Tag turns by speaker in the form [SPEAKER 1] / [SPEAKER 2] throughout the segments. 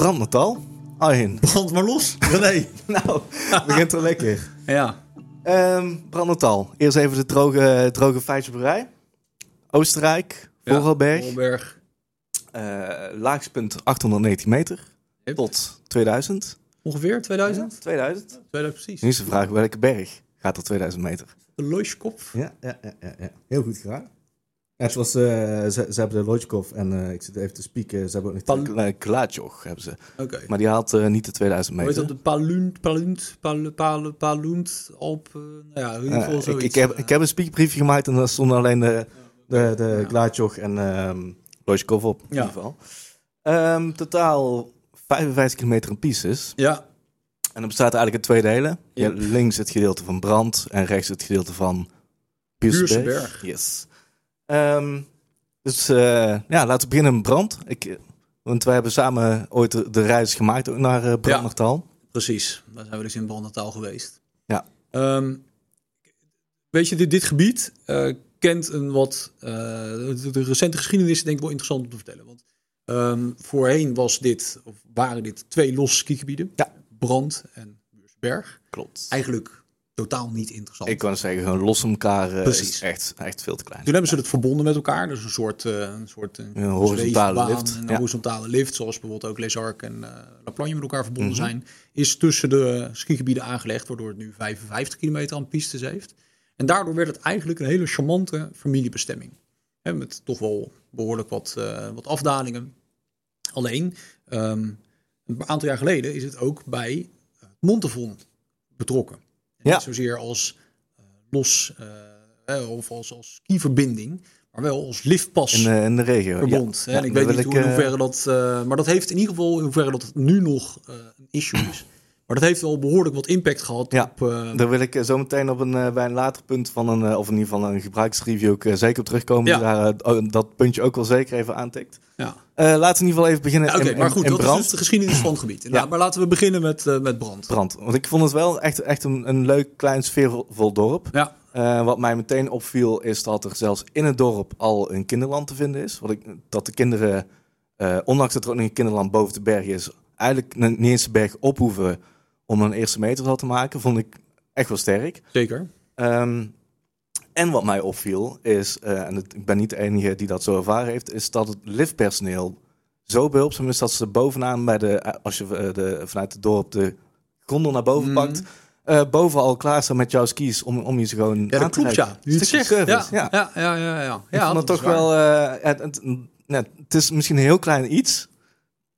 [SPEAKER 1] Brandmetal. Arjen.
[SPEAKER 2] Brand maar los. Nee.
[SPEAKER 1] nou, begint er lekker.
[SPEAKER 2] Ja.
[SPEAKER 1] Ehm Brandmetal. Eerst even de droge, droge feitjes op rij. Oostenrijk, Vorarlberg.
[SPEAKER 2] Voorberg.
[SPEAKER 1] Eh, laagste punt 819 meter.
[SPEAKER 2] Yep.
[SPEAKER 1] Tot 2000.
[SPEAKER 2] Ongeveer 2000?
[SPEAKER 1] 2000.
[SPEAKER 2] 2000 precies.
[SPEAKER 1] Nu is de vraag welke berg gaat er 2000 meter?
[SPEAKER 2] De Loiskop.
[SPEAKER 1] Ja, ja, ja, ja, ja. heel goed gedaan. Het was, eh, ze, ze hebben de Lojkov en eh, ik zit even te spieken. Ze hebben ook Kla- Klaatjoch, hebben ze.
[SPEAKER 2] Oké.
[SPEAKER 1] Maar die haalt eh, niet de 2000
[SPEAKER 2] Hoe
[SPEAKER 1] meter.
[SPEAKER 2] heet dat? De Palunt, Palunt, Palunt, Palunt, eh, nou ja, in ieder geval
[SPEAKER 1] ik,
[SPEAKER 2] zoiets.
[SPEAKER 1] ik, heb, ik heb een spiekbriefje gemaakt en daar stonden alleen de, de, de
[SPEAKER 2] Ja.
[SPEAKER 1] Klaatjoch en ehm Lojkov op. In
[SPEAKER 2] Ja.
[SPEAKER 1] ieder geval. Ehm, totaal 55 kilometer in pieces.
[SPEAKER 2] Ja,
[SPEAKER 1] En dat bestaat eigenlijk uit twee delen. Je hebt links het gedeelte van Brand en rechts het gedeelte van. Puurseberg. Yes. Ehm, dus eh, ja, laten we beginnen met Brand. Ik, eh, want wij hebben samen ooit de, de reis gemaakt ook naar uh, Brandnertal.
[SPEAKER 2] precies. Daar zijn we dus in Brandnataal geweest.
[SPEAKER 1] Ja.
[SPEAKER 2] Ehm, weet je, dit, dit gebied eh, kent een wat... eh, de, de recente geschiedenis is denk ik wel interessant om te vertellen. Want ehm, voorheen was dit, of waren dit twee losse skigebieden.
[SPEAKER 1] Ja.
[SPEAKER 2] Brand en Buursberg.
[SPEAKER 1] Klopt.
[SPEAKER 2] Eigenlijk totaal niet interessant.
[SPEAKER 1] Ik kan zeggen, gewoon los van elkaar eh, is echt, echt veel te klein.
[SPEAKER 2] Toen hebben ze het verbonden met elkaar. Dus een soort, eh, een soort eh,
[SPEAKER 1] Een horizontale lift,
[SPEAKER 2] Een
[SPEAKER 1] ja.
[SPEAKER 2] horizontale lift, zoals bijvoorbeeld ook Les Arcs en La Plagne met elkaar verbonden
[SPEAKER 1] Mhm.
[SPEAKER 2] zijn. Is tussen de skigebieden aangelegd, waardoor het nu 55 kilometer aan pistes heeft. En daardoor werd het eigenlijk een hele charmante familiebestemming. Hè, met toch wel behoorlijk wat, wat afdalingen. Alleen, ehm, een aantal jaar geleden is het ook bij Montevon betrokken. En
[SPEAKER 1] Ja.
[SPEAKER 2] Niet zozeer als eh, los eh, of als, als skiverbinding, maar wel als liftpas
[SPEAKER 1] In, de, in de regio.
[SPEAKER 2] verbond.
[SPEAKER 1] Ja.
[SPEAKER 2] En ik weet niet hoe, in
[SPEAKER 1] eh,
[SPEAKER 2] hoeverre dat... maar dat heeft in ieder geval in hoeverre dat het nu nog een issue is. Maar dat heeft wel behoorlijk wat impact gehad
[SPEAKER 1] Ja,
[SPEAKER 2] op... eh,
[SPEAKER 1] Daar wil ik eh, zo meteen op een, eh, bij een later punt van een, of in ieder geval een gebruiksreview ook zeker op terugkomen.
[SPEAKER 2] Ja.
[SPEAKER 1] Daar oh, dat puntje ook wel zeker even aantikt.
[SPEAKER 2] ja.
[SPEAKER 1] Laten we in ieder geval even beginnen
[SPEAKER 2] Ja, Oké, maar goed,
[SPEAKER 1] in
[SPEAKER 2] dat
[SPEAKER 1] brand.
[SPEAKER 2] is dus de geschiedenis van het gebied.
[SPEAKER 1] Ja.
[SPEAKER 2] Maar laten we beginnen met, met brand.
[SPEAKER 1] brand. Want ik vond het wel echt, echt een, een leuk, klein, sfeervol dorp.
[SPEAKER 2] Ja,
[SPEAKER 1] wat mij meteen opviel is dat er zelfs in het dorp al een kinderland te vinden is. Wat ik, dat de kinderen, ondanks dat er ook nog een kinderland boven de berg is, eigenlijk niet eens de berg op hoeven om een eerste meter al te maken. Vond ik echt wel sterk.
[SPEAKER 2] zeker.
[SPEAKER 1] Ehm, en wat mij opviel is, eh, en het- ik ben niet de enige die dat zo ervaren heeft, is dat het liftpersoneel zo behulpzaam is dat ze bovenaan bij de, eh, als je eh, de, vanuit het dorp de gondel naar boven
[SPEAKER 2] Mm.
[SPEAKER 1] pakt, eh boven al klaar staan met jouw skis om, om je ze gewoon
[SPEAKER 2] Ja,
[SPEAKER 1] aan te
[SPEAKER 2] klopt, ja. Zegt.
[SPEAKER 1] service,
[SPEAKER 2] ja.
[SPEAKER 1] ja.
[SPEAKER 2] Ja, ja, ja, ja.
[SPEAKER 1] Ik
[SPEAKER 2] ja
[SPEAKER 1] vond het toch wel, het, het, ja, het is misschien een heel klein iets,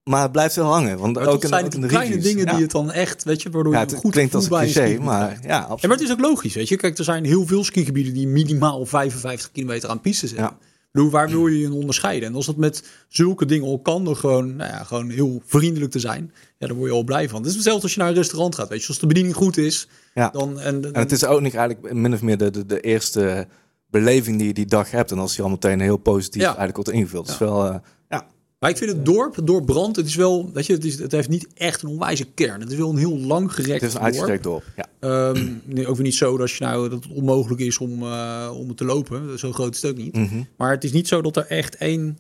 [SPEAKER 1] maar het blijft heel hangen. Want
[SPEAKER 2] Maar
[SPEAKER 1] ook in,
[SPEAKER 2] zijn
[SPEAKER 1] ook in de
[SPEAKER 2] kleine
[SPEAKER 1] reviews,
[SPEAKER 2] dingen
[SPEAKER 1] ja.
[SPEAKER 2] die het dan echt, weet je, waardoor
[SPEAKER 1] ja,
[SPEAKER 2] je
[SPEAKER 1] het
[SPEAKER 2] goed
[SPEAKER 1] klinkt als een
[SPEAKER 2] bij
[SPEAKER 1] cliché, maar
[SPEAKER 2] krijgt.
[SPEAKER 1] ja, absoluut.
[SPEAKER 2] maar het is ook logisch, weet je. Kijk, er zijn heel veel skigebieden die minimaal 55 kilometer aan pistes hebben.
[SPEAKER 1] Ja.
[SPEAKER 2] Bedoel, waar wil je je onderscheiden? En als dat met zulke dingen al kan, door gewoon, nou ja, gewoon heel vriendelijk te zijn, ja, dan word je al blij van. Het is hetzelfde als je naar een restaurant gaat, weet je. Als de bediening goed is,
[SPEAKER 1] Ja.
[SPEAKER 2] dan... En,
[SPEAKER 1] En het is ook niet eigenlijk min of meer de, de, de eerste beleving die je die dag hebt. En als die al meteen heel positief
[SPEAKER 2] Ja.
[SPEAKER 1] eigenlijk wordt ingevuld.
[SPEAKER 2] Ja.
[SPEAKER 1] is wel, eh, ja,
[SPEAKER 2] Maar ik vind het dorp, het dorp Brand, het is wel, weet je, het, is, het heeft niet echt een onwijze kern. Het is wel een heel lang gerekt
[SPEAKER 1] het is een uitgestrekt dorp. Ja.
[SPEAKER 2] Ehm, nee, ook weer niet zo dat, je nou, dat het onmogelijk is om, eh, om het te lopen. Zo groot is het ook niet.
[SPEAKER 1] Mhm.
[SPEAKER 2] Maar het is niet zo dat er echt één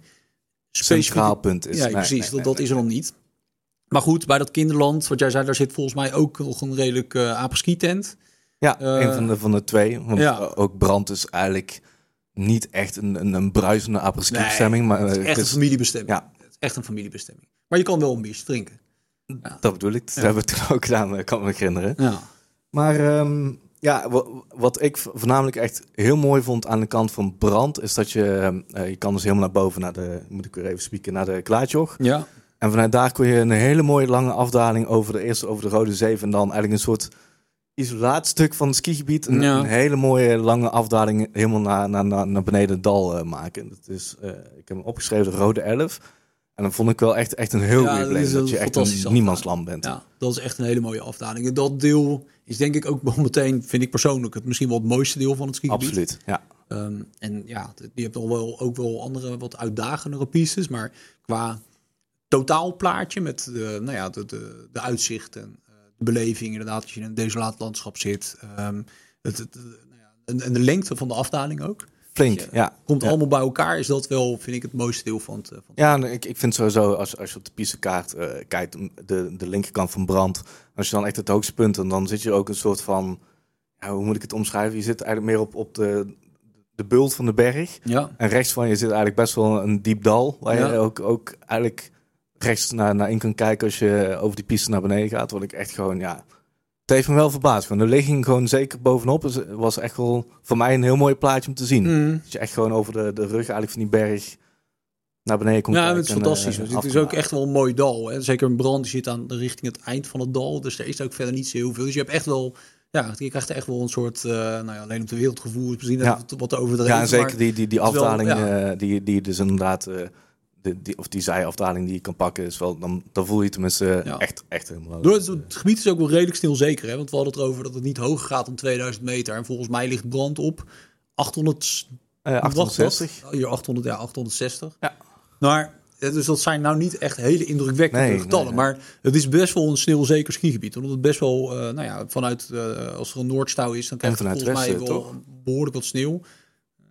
[SPEAKER 2] specifiek...
[SPEAKER 1] Centraal punt is.
[SPEAKER 2] Ja,
[SPEAKER 1] Nee,
[SPEAKER 2] precies.
[SPEAKER 1] nee,
[SPEAKER 2] dat dat is er nog niet. Maar goed, bij dat kinderland, wat jij zei, daar zit volgens mij ook nog een redelijk eh apres-ski tent.
[SPEAKER 1] Ja,
[SPEAKER 2] Eh,
[SPEAKER 1] een van de, van de twee. Want
[SPEAKER 2] ja.
[SPEAKER 1] eh, ook brand is eigenlijk niet echt een, een, een bruisende apres-ski
[SPEAKER 2] Nee,
[SPEAKER 1] bestemming. Maar
[SPEAKER 2] Het
[SPEAKER 1] eh,
[SPEAKER 2] is echt
[SPEAKER 1] het
[SPEAKER 2] een familiebestemming.
[SPEAKER 1] ja.
[SPEAKER 2] Het is echt een familiebestemming. Maar je kan wel een biertje drinken.
[SPEAKER 1] dat bedoel ik. Dat
[SPEAKER 2] Ja.
[SPEAKER 1] hebben we toen ook gedaan, eh, kan me herinneren.
[SPEAKER 2] Ja.
[SPEAKER 1] Maar ehm, ja, wa- wat ik voornamelijk echt heel mooi vond aan de kant van brand, is dat je, eh, je kan dus helemaal naar boven, naar de, moet ik weer even spieken, naar de Klaatjoch.
[SPEAKER 2] Ja.
[SPEAKER 1] En vanuit daar kon je een hele mooie lange afdaling over de eerste over de Rode Zeef en dan eigenlijk een soort isolaatstuk van het skigebied. Een,
[SPEAKER 2] Ja.
[SPEAKER 1] een hele mooie lange afdaling helemaal naar, naar, naar, beneden het dal eh, maken. Dat is, eh, ik heb hem opgeschreven, de Rode Elf. En dan vond ik wel echt, echt een heel
[SPEAKER 2] Ja,
[SPEAKER 1] goede
[SPEAKER 2] dat
[SPEAKER 1] dat, je echt een niemandsland bent.
[SPEAKER 2] Ja, dat is echt een hele mooie afdaling. En dat deel is denk ik ook meteen, vind ik persoonlijk, het misschien wel het mooiste deel van het skigebied.
[SPEAKER 1] Absoluut, ja.
[SPEAKER 2] Ehm, en ja, die hebt al wel, ook wel andere wat uitdagendere pieces, maar qua totaalplaatje met de, nou ja, de, de, de uitzichten, beleving inderdaad, als je in een desolaat landschap zit, ehm, het, het, nou ja, en, en de lengte van de afdaling ook.
[SPEAKER 1] Flink,
[SPEAKER 2] je-
[SPEAKER 1] ja.
[SPEAKER 2] Komt
[SPEAKER 1] ja.
[SPEAKER 2] allemaal bij elkaar, is dat wel, vind ik, het mooiste deel van het... eh, Van het-
[SPEAKER 1] Ja, ik, ik vind sowieso, als, als je op de pistekaart eh kijkt, de, de linkerkant van Brand, als je dan echt het hoogste punt, en dan zit je ook een soort van, ja, hoe moet ik het omschrijven? Je zit eigenlijk meer op, op de, de bult van de berg.
[SPEAKER 2] ja.
[SPEAKER 1] En rechts van je zit eigenlijk best wel een diep dal, waar je ook, ook eigenlijk rechts naar, naar in kan kijken als je over die piste naar beneden gaat. Wat ik echt gewoon, ja, het heeft me wel verbaasd. Gewoon de ligging gewoon zeker bovenop is, was echt wel voor mij een heel mooi plaatje om te zien.
[SPEAKER 2] Mm.
[SPEAKER 1] Dat je echt gewoon over de, de rug eigenlijk van die berg naar beneden komt
[SPEAKER 2] Ja, het is
[SPEAKER 1] en,
[SPEAKER 2] fantastisch.
[SPEAKER 1] eh,
[SPEAKER 2] het is ook echt wel een mooi dal. Hè. Zeker een brand die zit aan de richting het eind van het dal. Dus er is ook verder niet zo heel veel. Dus je hebt echt wel... Ja, je krijgt echt wel een soort... eh, nou ja, alleen op de wereldgevoel is misschien
[SPEAKER 1] Ja.
[SPEAKER 2] wat te overdreven.
[SPEAKER 1] Ja, en zeker die, die, die
[SPEAKER 2] wel-
[SPEAKER 1] afdaling,
[SPEAKER 2] ja.
[SPEAKER 1] eh, die, die dus inderdaad, de, die, of die zijafdaling die je kan pakken, is wel, dan, dan voel je tenminste
[SPEAKER 2] Ja.
[SPEAKER 1] echt, echt helemaal.
[SPEAKER 2] Door het, het gebied is ook wel redelijk snel zeker. Hè? Want we hadden het erover dat het niet hoger gaat dan 2000 meter. En volgens mij ligt brand op 800...
[SPEAKER 1] Eh,
[SPEAKER 2] wat was
[SPEAKER 1] 860.
[SPEAKER 2] dat? Hier 800, ja, 860.
[SPEAKER 1] Ja.
[SPEAKER 2] Maar, eh, dus dat zijn nou niet echt hele indrukwekkende
[SPEAKER 1] Nee,
[SPEAKER 2] getallen.
[SPEAKER 1] nee.
[SPEAKER 2] Maar het is best wel een snel zeker skigebied. Omdat het best wel, eh, nou ja, vanuit, eh, als er een noordstouw is, dan krijg je volgens mij wel
[SPEAKER 1] toch?
[SPEAKER 2] behoorlijk wat sneeuw.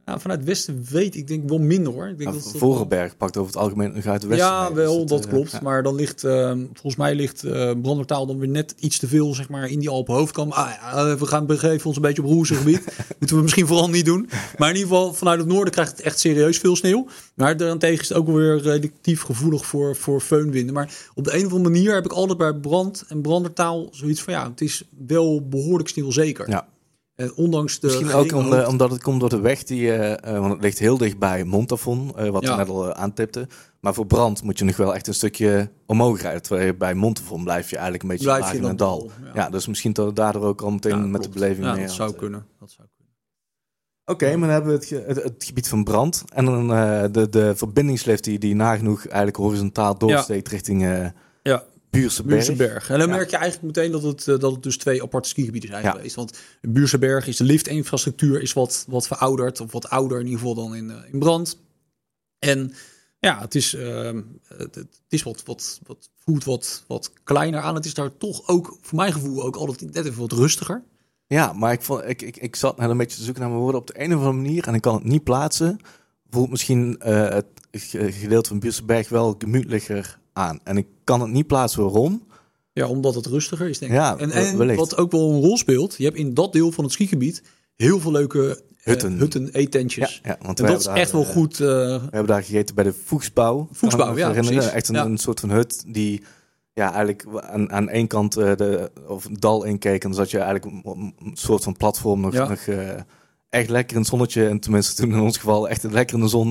[SPEAKER 2] Vanuit het westen weet ik denk wel minder hoor. Ik denk
[SPEAKER 1] Ja,
[SPEAKER 2] dat het
[SPEAKER 1] Vorenberg pakt over het algemeen uit de westen.
[SPEAKER 2] ja,
[SPEAKER 1] mee,
[SPEAKER 2] wel,
[SPEAKER 1] dus het,
[SPEAKER 2] dat
[SPEAKER 1] eh,
[SPEAKER 2] klopt.
[SPEAKER 1] ja.
[SPEAKER 2] Maar dan ligt, eh, volgens mij ligt eh Brandertaal dan weer net iets te veel zeg maar, in die Alpen hoofdkam. Ah, ja, we gaan begeven ons een beetje op roerse gebied. Moeten we misschien vooral niet doen. Maar in ieder geval, vanuit het noorden krijgt het echt serieus veel sneeuw. Maar daarentegen is het ook wel weer relatief gevoelig voor, voor feunwinden. Maar op de een of andere manier heb ik altijd bij brand en brandertaal zoiets van ja, het is wel behoorlijk sneeuwzeker.
[SPEAKER 1] Ja.
[SPEAKER 2] En ondanks de
[SPEAKER 1] Misschien ook om
[SPEAKER 2] hoogte-
[SPEAKER 1] omdat het komt door de weg die, eh, eh, want het ligt heel dicht bij Montafon, eh, wat
[SPEAKER 2] Ja.
[SPEAKER 1] we net al eh, aantipte. Maar voor brand moet je nog wel echt een stukje omhoog rijden. Terwijl je bij Montafon blijf je eigenlijk een beetje
[SPEAKER 2] Blijf
[SPEAKER 1] laag in het dal. Ja.
[SPEAKER 2] ja.
[SPEAKER 1] dus misschien dat daardoor ook al meteen
[SPEAKER 2] Ja,
[SPEAKER 1] met de beleving
[SPEAKER 2] ja,
[SPEAKER 1] meer
[SPEAKER 2] dat zou kunnen. Dat zou kunnen.
[SPEAKER 1] Oké, maar dan hebben we het, ge- het, het gebied van brand. En dan eh, de, de verbindingslift die, die nagenoeg eigenlijk horizontaal doorsteekt richting
[SPEAKER 2] Ja,
[SPEAKER 1] Buurse Berg.
[SPEAKER 2] Buurseberg. En dan
[SPEAKER 1] Ja.
[SPEAKER 2] merk je eigenlijk meteen dat het, eh, dat het dus twee aparte skigebieden zijn
[SPEAKER 1] Ja.
[SPEAKER 2] geweest. Want in Buurseberg is de liftinfrastructuur is wat, wat verouderd. Of wat ouder in ieder geval dan in, eh, in brand. En ja, het is, ehm, het, het is wat, wat, wat voelt wat, wat kleiner aan. Het is daar toch ook, voor mijn gevoel, ook altijd net even wat rustiger.
[SPEAKER 1] Ja, maar ik, vond, ik, ik, ik zat net een beetje te zoeken naar mijn woorden op de een of andere manier. En ik kan het niet plaatsen. Voelt misschien eh, het ge- gedeelte van Buurse Berg wel gemütlicher aan. En ik kan het niet plaatsen waarom.
[SPEAKER 2] Ja, omdat het rustiger is, denk ik.
[SPEAKER 1] Ja,
[SPEAKER 2] en en wat ook wel een rol speelt, je hebt in dat deel van het skigebied heel veel leuke eh,
[SPEAKER 1] Hutten.
[SPEAKER 2] hutten eetentjes.
[SPEAKER 1] Ja, want
[SPEAKER 2] En dat is echt wel
[SPEAKER 1] eh,
[SPEAKER 2] goed. eh,
[SPEAKER 1] We hebben daar gegeten bij de Voegsbouw.
[SPEAKER 2] Voegsbouw, ja, precies.
[SPEAKER 1] Echt een,
[SPEAKER 2] Ja.
[SPEAKER 1] een soort van hut die ja, eigenlijk aan, aan één kant eh, de, of het dal inkeek. En dan zat je eigenlijk een, soort van platform nog,
[SPEAKER 2] Ja.
[SPEAKER 1] nog echt lekker in het zonnetje. En tenminste toen in ons geval echt lekker in de zon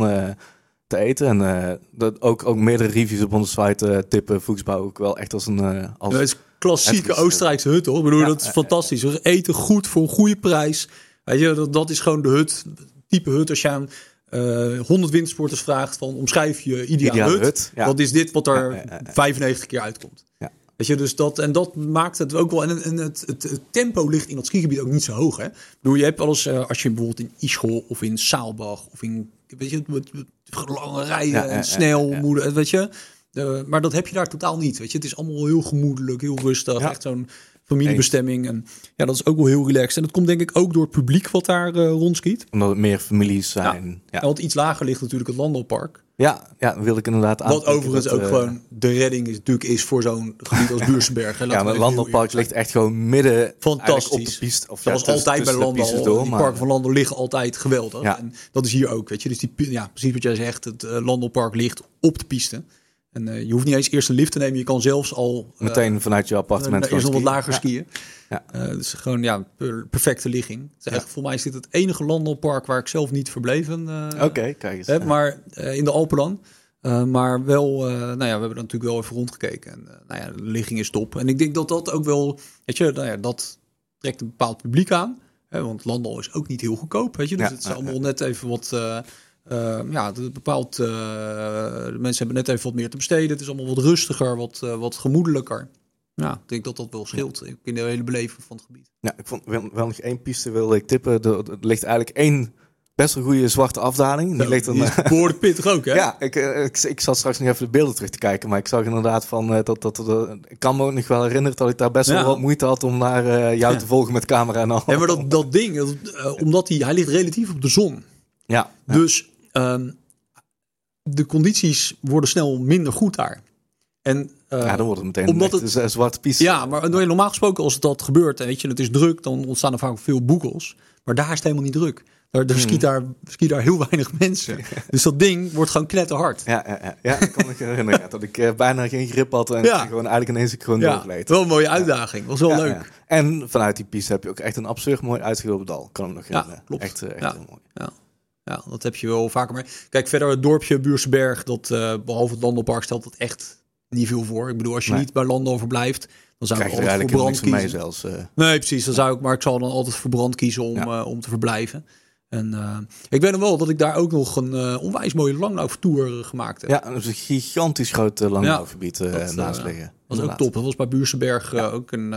[SPEAKER 1] te eten. En eh, dat ook, ook meerdere reviews op onze site eh, tippen Voegsbouw ook wel echt als een... eh, als,
[SPEAKER 2] Ja, het is klassieke Oostenrijkse hut, hoor. Ik bedoel,
[SPEAKER 1] Ja,
[SPEAKER 2] dat is fantastisch. We eten goed voor een goede prijs. Weet je, dat, dat is gewoon de hut, type hut. Als je aan eh 100 wintersporters vraagt van omschrijf je ideale,
[SPEAKER 1] Ideale
[SPEAKER 2] hut.
[SPEAKER 1] hut, ja.
[SPEAKER 2] Dat is dit wat er
[SPEAKER 1] Ja, ja, ja, ja.
[SPEAKER 2] 95 keer uitkomt.
[SPEAKER 1] Ja.
[SPEAKER 2] Weet je, dus dat, en dat maakt het ook wel. En, en het, het, het tempo ligt in dat skigebied ook niet zo hoog. Hè? Ik bedoel, je hebt wel eens, eh, als je bijvoorbeeld in Ischol of in Saalbach of in, weet je, met, met lange rijen
[SPEAKER 1] Ja,
[SPEAKER 2] en
[SPEAKER 1] ja,
[SPEAKER 2] snel,
[SPEAKER 1] ja,
[SPEAKER 2] moeder, weet je. Eh, maar dat heb je daar totaal niet. Weet je, het is allemaal heel gemoedelijk, heel rustig. Echt zo'n familiebestemming. En ja, dat is ook wel heel relaxed. En dat komt denk ik ook door het publiek wat daar eh rondskiet.
[SPEAKER 1] Omdat het meer families zijn. Ja,
[SPEAKER 2] Ja,
[SPEAKER 1] ja.
[SPEAKER 2] want iets lager ligt natuurlijk het Landalpark.
[SPEAKER 1] ja, ja wil ik inderdaad
[SPEAKER 2] Wat
[SPEAKER 1] aantikken
[SPEAKER 2] overigens
[SPEAKER 1] dat,
[SPEAKER 2] ook
[SPEAKER 1] eh,
[SPEAKER 2] gewoon de redding is, natuurlijk is voor zo'n gebied als Buursenberg. hè.
[SPEAKER 1] Ja, maar
[SPEAKER 2] eerlijk
[SPEAKER 1] ligt echt gewoon midden
[SPEAKER 2] Fantastisch.
[SPEAKER 1] op de piste. Of ja, tussen-
[SPEAKER 2] altijd bij Landal.
[SPEAKER 1] door,
[SPEAKER 2] die
[SPEAKER 1] maar-
[SPEAKER 2] parken van Landal liggen altijd geweldig.
[SPEAKER 1] Ja.
[SPEAKER 2] En dat is hier ook, weet je. Dus die, ja, precies wat jij zegt. Het eh, Landalpark ligt op de piste. En eh, je hoeft niet eens eerst een lift te nemen. Je kan zelfs al eh,
[SPEAKER 1] Meteen vanuit je appartement
[SPEAKER 2] eerst nog wat lager
[SPEAKER 1] skiën. Ja.
[SPEAKER 2] Eh, dus gewoon ja, per- perfecte ligging. Echt, Voor mij is dit het enige Landalpark waar ik zelf niet verbleven
[SPEAKER 1] Oké, kijk eens.
[SPEAKER 2] heb. Maar in de Alpen dan. Maar wel, nou ja, we hebben er natuurlijk wel even rondgekeken. En nou ja, de ligging is top. En ik denk dat dat ook wel, weet je, nou ja, dat trekt een bepaald publiek aan. Hè, want Landal is ook niet heel goedkoop, weet je. Dus
[SPEAKER 1] Ja,
[SPEAKER 2] het is allemaal net even wat, eh, eh, ja, het bepaald, eh, de mensen hebben net even wat meer te besteden. Het is allemaal wat rustiger, wat, eh, wat gemoedelijker. Ja, ik denk dat dat wel scheelt in de hele beleving van het gebied.
[SPEAKER 1] Ja, ik vond wel, wel nog één piste wilde ik tippen. Er, er ligt eigenlijk één best wel goede zwarte afdaling. Die ligt dan,
[SPEAKER 2] Die is behoorlijk pittig ook, hè?
[SPEAKER 1] ja, ik, eh, ik, ik zat straks nog even de beelden terug te kijken. Maar ik zag inderdaad van eh, dat, dat, dat ik kan me ook nog wel herinneren dat ik daar best
[SPEAKER 2] Ja.
[SPEAKER 1] wel wat moeite had om naar eh, jou
[SPEAKER 2] Ja.
[SPEAKER 1] te volgen met camera en al.
[SPEAKER 2] Ja, maar dat, dat ding, dat, eh, omdat hij, hij ligt relatief op de zon.
[SPEAKER 1] Ja.
[SPEAKER 2] Dus ehm, de condities worden snel minder goed daar. En, eh,
[SPEAKER 1] ja, dan wordt het meteen
[SPEAKER 2] omdat
[SPEAKER 1] het, een zwarte piste.
[SPEAKER 2] ja, maar normaal gesproken als dat gebeurt en weet je, het is druk, dan ontstaan er vaak veel boekels. Maar daar is het helemaal niet druk. Daar, daar, skiet, daar skiet daar heel weinig mensen. Dus dat ding wordt gewoon knetterhard.
[SPEAKER 1] Ja, ja, ja. ja ik kan me herinneren dat ik eh, bijna geen grip had en
[SPEAKER 2] Ja.
[SPEAKER 1] gewoon eigenlijk ineens ik gewoon
[SPEAKER 2] Ja,
[SPEAKER 1] doorgleed.
[SPEAKER 2] wel een mooie uitdaging. Was wel leuk.
[SPEAKER 1] En vanuit die piste heb je ook echt een absurd mooi uitgelopen dal. Kan ik nog
[SPEAKER 2] Ja,
[SPEAKER 1] herinneren.
[SPEAKER 2] klopt.
[SPEAKER 1] Echt, eh, echt
[SPEAKER 2] Ja.
[SPEAKER 1] heel mooi.
[SPEAKER 2] Ja. ja, dat heb je wel vaker. Maar kijk, verder het dorpje Buurseberg, dat eh, behalve het Landelpark stelt dat echt niet veel voor. Ik bedoel, als je
[SPEAKER 1] Nee.
[SPEAKER 2] niet bij Landover blijft, dan zou ik
[SPEAKER 1] Krijg er
[SPEAKER 2] altijd voor brand kiezen.
[SPEAKER 1] zelfs.
[SPEAKER 2] Nee, precies. Dan zou ik, maar ik zal dan altijd voor brand kiezen om,
[SPEAKER 1] Ja.
[SPEAKER 2] eh, om te verblijven. En eh, ik weet nog wel dat ik daar ook nog een onwijs mooie langlauftour gemaakt heb.
[SPEAKER 1] ja, dat is een gigantisch groot
[SPEAKER 2] Dat, eh,
[SPEAKER 1] naast liggen.
[SPEAKER 2] Dat was ook top. Dat was bij Buursenberg ook een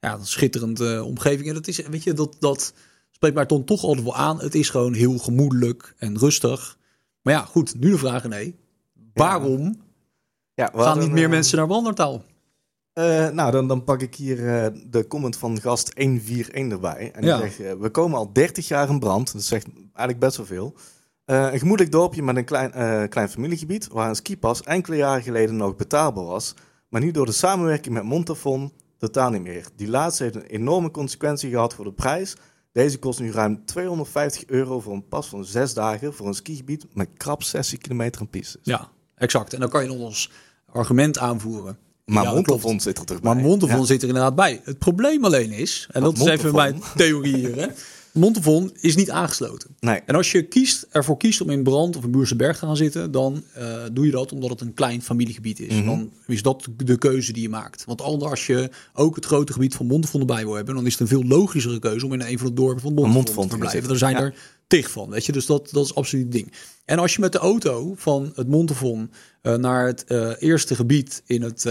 [SPEAKER 2] ja, een schitterende omgeving. En dat is, weet je, dat, dat spreekt mij dan toch altijd wel aan. Het is gewoon heel gemoedelijk en rustig. Maar ja, goed, nu de vraag nee. Waarom
[SPEAKER 1] Ja,
[SPEAKER 2] gaan niet meer
[SPEAKER 1] eh,
[SPEAKER 2] mensen naar Wandertaal?
[SPEAKER 1] eh, nou, dan, dan pak ik hier eh, de comment van gast 141 erbij. En die
[SPEAKER 2] Ja.
[SPEAKER 1] zegt, eh, we komen al 30 jaar in brand. Dat zegt eigenlijk best wel veel. Eh, een gemoedelijk dorpje met een klein, eh, klein familiegebied... waar een skipas enkele jaren geleden nog betaalbaar was... maar nu door de samenwerking met Montafon totaal niet meer. Die laatste heeft een enorme consequentie gehad voor de prijs. Deze kost nu ruim 250 euro voor een pas van zes dagen... voor een skigebied met krap 60 kilometer aan pistes.
[SPEAKER 2] Ja, exact. En dan kan je nog als argument aanvoeren.
[SPEAKER 1] Maar
[SPEAKER 2] Ja, dat
[SPEAKER 1] zit er toch bij.
[SPEAKER 2] Maar Montafon
[SPEAKER 1] Ja.
[SPEAKER 2] zit er inderdaad bij. Het probleem alleen is, en dat
[SPEAKER 1] Want
[SPEAKER 2] is even mijn theorie hier, hè. Montafon is niet aangesloten.
[SPEAKER 1] Nee.
[SPEAKER 2] En als je kiest, ervoor kiest om in Brand of in Buursenberg te gaan zitten, dan eh, doe je dat omdat het een klein familiegebied is.
[SPEAKER 1] Mhm.
[SPEAKER 2] Dan is dat de keuze die je maakt. Want anders als je ook het grote gebied van Montafon erbij wil hebben, dan is het een veel logischere keuze om in een van de dorpen van Montafon, te verblijven.
[SPEAKER 1] zitten.
[SPEAKER 2] Er zijn
[SPEAKER 1] Ja.
[SPEAKER 2] er tig van, weet je. Dus dat, dat is absoluut het ding. En als je met de auto van het Montafon eh, naar het eh, eerste gebied in het...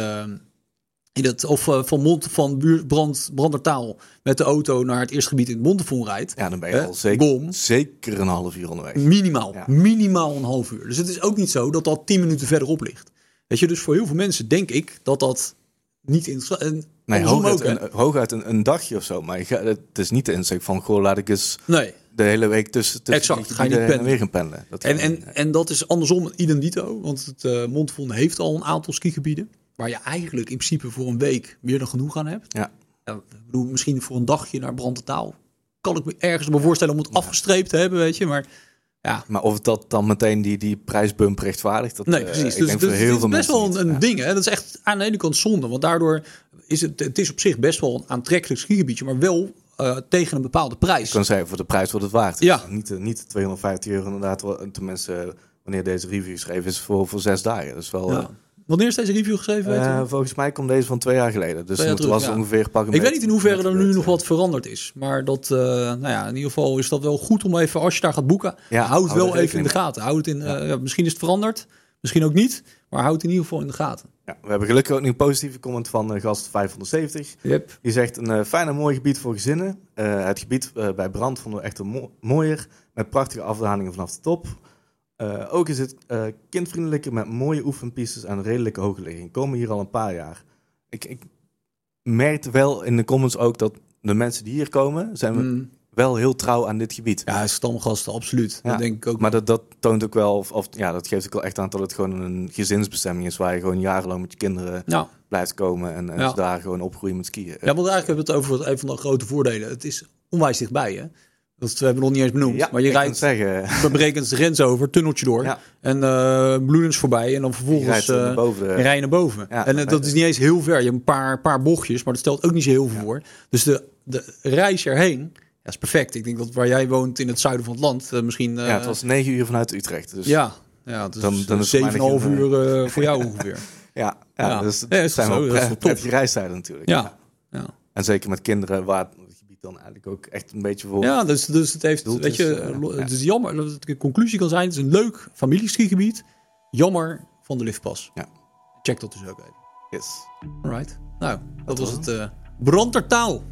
[SPEAKER 2] het, of eh, van, Mont, van buur, brand, Brandertaal met de auto naar het eerste gebied in het Montafon rijdt.
[SPEAKER 1] Ja, dan ben je
[SPEAKER 2] Hè?
[SPEAKER 1] al zeker,
[SPEAKER 2] Bom.
[SPEAKER 1] zeker een half uur onderweg.
[SPEAKER 2] Minimaal.
[SPEAKER 1] Ja.
[SPEAKER 2] Minimaal een half uur. Dus het is ook niet zo dat dat tien minuten verderop ligt. Weet je, dus voor heel veel mensen denk ik dat dat niet interessant.
[SPEAKER 1] Nee, hooguit,
[SPEAKER 2] ook,
[SPEAKER 1] een, hooguit een, een dagje of zo. Maar gaat- het is niet de insteek van, goh, laat ik eens
[SPEAKER 2] Nee.
[SPEAKER 1] de hele week tussen, tussen
[SPEAKER 2] Exact, ga je niet
[SPEAKER 1] gebieden heen en
[SPEAKER 2] pendelen.
[SPEAKER 1] weer gaan pendelen. Dat
[SPEAKER 2] En, en, en dat is andersom idem dito. Want het Montafon heeft al een aantal skigebieden. Waar je eigenlijk in principe voor een week meer dan genoeg aan hebt.
[SPEAKER 1] ja.
[SPEAKER 2] Ja, ik bedoel, misschien voor een dagje naar Brandetaal. Kan ik me ergens me voorstellen om het afgestreept te hebben, weet je. Maar ja,
[SPEAKER 1] Maar of dat dan meteen die, die prijsbump rechtvaardigt, dat
[SPEAKER 2] Nee,
[SPEAKER 1] eh,
[SPEAKER 2] precies.
[SPEAKER 1] ik
[SPEAKER 2] Dus, dus het is best wel een, ding. Hè? Dat is echt aan de ene kant zonde. Want daardoor is het, het is op zich best wel een aantrekkelijk skigebiedje. Maar wel eh, tegen een bepaalde prijs.
[SPEAKER 1] Ik kan zeggen, voor de prijs wordt het waard.
[SPEAKER 2] Ja.
[SPEAKER 1] Niet, eh, niet 250 euro inderdaad. Tenminste, wanneer deze review geschreven is, voor, voor zes dagen. Dat is wel...
[SPEAKER 2] Ja. Wanneer is deze review geschreven?
[SPEAKER 1] eh, volgens mij komt deze van twee jaar geleden. Dus het was
[SPEAKER 2] ja.
[SPEAKER 1] ongeveer
[SPEAKER 2] ik weet niet in hoeverre er nu nog wat veranderd is. Maar dat, eh, nou ja, in ieder geval is dat wel goed om even, als je daar gaat boeken,
[SPEAKER 1] Ja,
[SPEAKER 2] houd het wel even in de gaten. Houd het in, eh, ja, misschien is het veranderd, misschien ook niet. Maar houd het in ieder geval in de gaten.
[SPEAKER 1] Ja, we hebben gelukkig ook nu een positieve comment van gast 570.
[SPEAKER 2] Yep.
[SPEAKER 1] Die zegt een fijn en mooi gebied voor gezinnen. Het gebied bij Brand vonden we echt een mo- mooier. Met prachtige afdalingen vanaf de top. Eh, ook is het eh, kindvriendelijker met mooie oefenpistes en redelijke hoge ligging. Komen hier al een paar jaar. Ik, ik merkte wel in de comments ook dat de mensen die hier komen, zijn
[SPEAKER 2] Mm.
[SPEAKER 1] wel heel trouw aan dit gebied.
[SPEAKER 2] Ja, stamgasten, absoluut.
[SPEAKER 1] Ja,
[SPEAKER 2] Dat denk ik ook.
[SPEAKER 1] Maar dat, dat toont ook wel, of, of ja, dat geeft ook wel echt aan dat het gewoon een gezinsbestemming is waar je gewoon jarenlang met je kinderen
[SPEAKER 2] ja.
[SPEAKER 1] blijft komen en, en
[SPEAKER 2] Ja.
[SPEAKER 1] daar gewoon opgroeien met skiën.
[SPEAKER 2] Ja, want eigenlijk hebben we het over een van de grote voordelen. Het is onwijs dichtbij, hè? Dat we hebben nog niet eens benoemd.
[SPEAKER 1] Ja,
[SPEAKER 2] maar je rijdt, we berekent de grens over, tunneltje door.
[SPEAKER 1] Ja.
[SPEAKER 2] En eh Bloedens voorbij. En dan vervolgens
[SPEAKER 1] er
[SPEAKER 2] eh,
[SPEAKER 1] naar boven.
[SPEAKER 2] rij je naar boven.
[SPEAKER 1] Ja,
[SPEAKER 2] en eh, dat is niet eens heel ver. Je hebt een paar, paar bochtjes, maar dat stelt ook niet zo heel veel voor. Dus de, de reis erheen ja, is perfect. Ik denk dat waar jij woont in het zuiden van het land, misschien...
[SPEAKER 1] ja, het was negen uur vanuit Utrecht. Dus
[SPEAKER 2] ja, ja, is,
[SPEAKER 1] Dan- dan is het voor mij
[SPEAKER 2] 7,5
[SPEAKER 1] nog geen,
[SPEAKER 2] uur voor jou ongeveer.
[SPEAKER 1] ja, ja, dus
[SPEAKER 2] is
[SPEAKER 1] zijn
[SPEAKER 2] zo,
[SPEAKER 1] wel
[SPEAKER 2] dat
[SPEAKER 1] prettige reistijden natuurlijk.
[SPEAKER 2] Ja, ja.
[SPEAKER 1] En zeker met kinderen, waar het dan eigenlijk ook echt een beetje voor...
[SPEAKER 2] Ja, dus, dus het heeft, weet
[SPEAKER 1] is,
[SPEAKER 2] je,
[SPEAKER 1] eh,
[SPEAKER 2] het is jammer. dat De conclusie kan zijn, het is een leuk familieskigebied. Jammer van de liftpas.
[SPEAKER 1] Ja.
[SPEAKER 2] Check dat dus ook even.
[SPEAKER 1] Yes.
[SPEAKER 2] Alright. Nou, dat
[SPEAKER 1] was
[SPEAKER 2] was het eh Brandertaal.